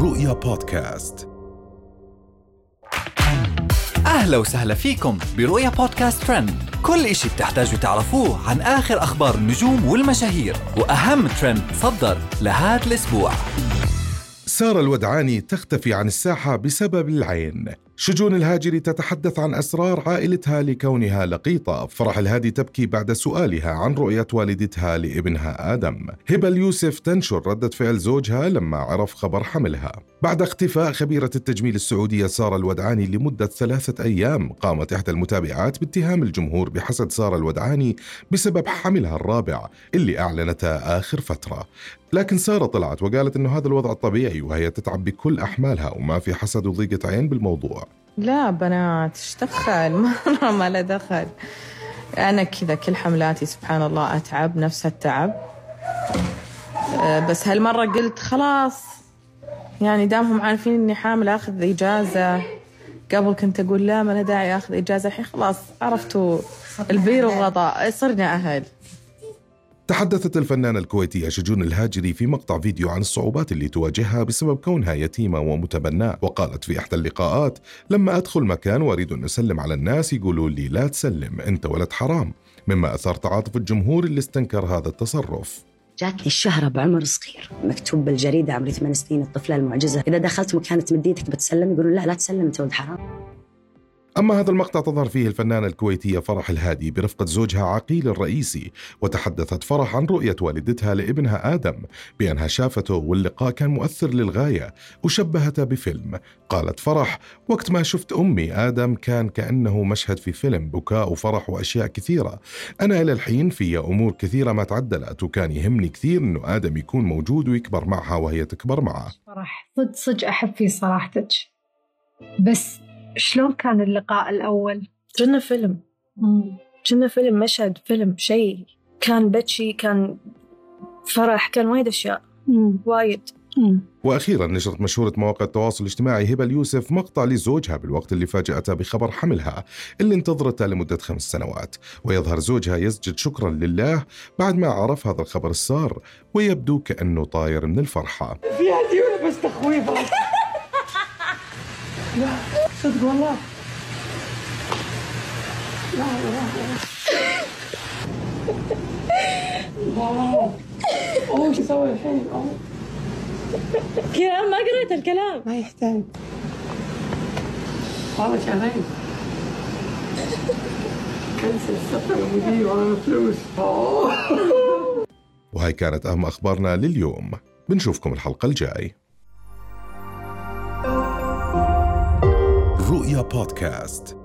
رؤيا بودكاست. أهلا وسهلا فيكم برؤيا بودكاست ترند. كل إشي بتحتاجوا تعرفوه عن آخر أخبار النجوم والمشاهير وأهم ترند صدر لهذا الأسبوع. سارة الودعاني تختفي عن الساحة بسبب العين. شجون الهاجري تتحدث عن أسرار عائلتها لكونها لقيطة. فرح الهادي تبكي بعد سؤالها عن رؤية والدتها لابنها آدم. هبة اليوسف تنشر ردة فعل زوجها لما عرف خبر حملها. بعد اختفاء خبيرة التجميل السعودية سارة الودعاني لمدة ثلاثة أيام قامت إحدى المتابعات باتهام الجمهور بحسد سارة الودعاني بسبب حملها الرابع اللي أعلنته آخر فترة. لكن سارة طلعت وقالت أنه هذا الوضع الطبيعي وهي تتعب بكل أحمالها وما في حسد وضيقة عين بالموضوع. لا بنات إيش دخل؟ مرة ما له دخل. أنا كذا كل حملاتي سبحان الله أتعب نفس التعب. أه، بس هالمرة قلت خلاص يعني دامهم عارفين إني حامل أخذ إجازة. قبل كنت أقول لا ما له داعي أخذ إجازة. الحين خلاص عرفتوا البير وغطاء صرنا أهل. تحدثت الفنانة الكويتية شجون الهاجري في مقطع فيديو عن الصعوبات اللي تواجهها بسبب كونها يتيمة ومتبناة وقالت في إحدى اللقاءات لما أدخل مكان وأريد أن أسلم على الناس يقولوا لي لا تسلم أنت ولد حرام. مما أثار تعاطف الجمهور اللي استنكر هذا التصرف. جاتني الشهرة بعمر صغير. مكتوب بالجريدة عمري ثمان سنين الطفلة المعجزة. إذا دخلت مكان تمد إيدك بتسلم يقولون لا لا تسلم أنت ولد حرام. أما هذا المقطع تظهر فيه الفنانة الكويتية فرح الهادي برفقة زوجها عقيل الرئيسي وتحدثت فرح عن رؤية والدتها لابنها آدم بأنها شافته واللقاء كان مؤثر للغاية وشبهته بفيلم. قالت فرح وقت ما شفت أمي آدم كان كأنه مشهد في فيلم بكاء وفرح وأشياء كثيرة. أنا إلى الحين في أمور كثيرة ما تعدلت وكان يهمني كثير أنه آدم يكون موجود ويكبر معها وهي تكبر معه. فرح صدق صدق أحب في صراحتك. بس شلون كان اللقاء الأول؟ كنا فيلم. كنا فيلم مشهد فيلم شيء. كان بتشي كان فرح كان وايد أشياء. وايد. وأخيرا نشرت مشهورة مواقع التواصل الاجتماعي هبة اليوسف مقطع لزوجها بالوقت اللي فاجأته بخبر حملها اللي انتظرته لمدة خمس سنوات. ويظهر زوجها يسجد شكرا لله بعد ما عرف هذا الخبر السار ويبدو كأنه طاير من الفرحة. فيها ديونه بس تخويف لا صدق والله. لا لا لا اوه شو أسوي الحين اوه كلام ما قريت الكلام. ما يحتاج. والله شهرين كنسل السفر المدير وأنا فلوس وهاي كانت أهم أخبارنا لليوم. بنشوفكم الحلقة الجاي. رؤيا بودكاست.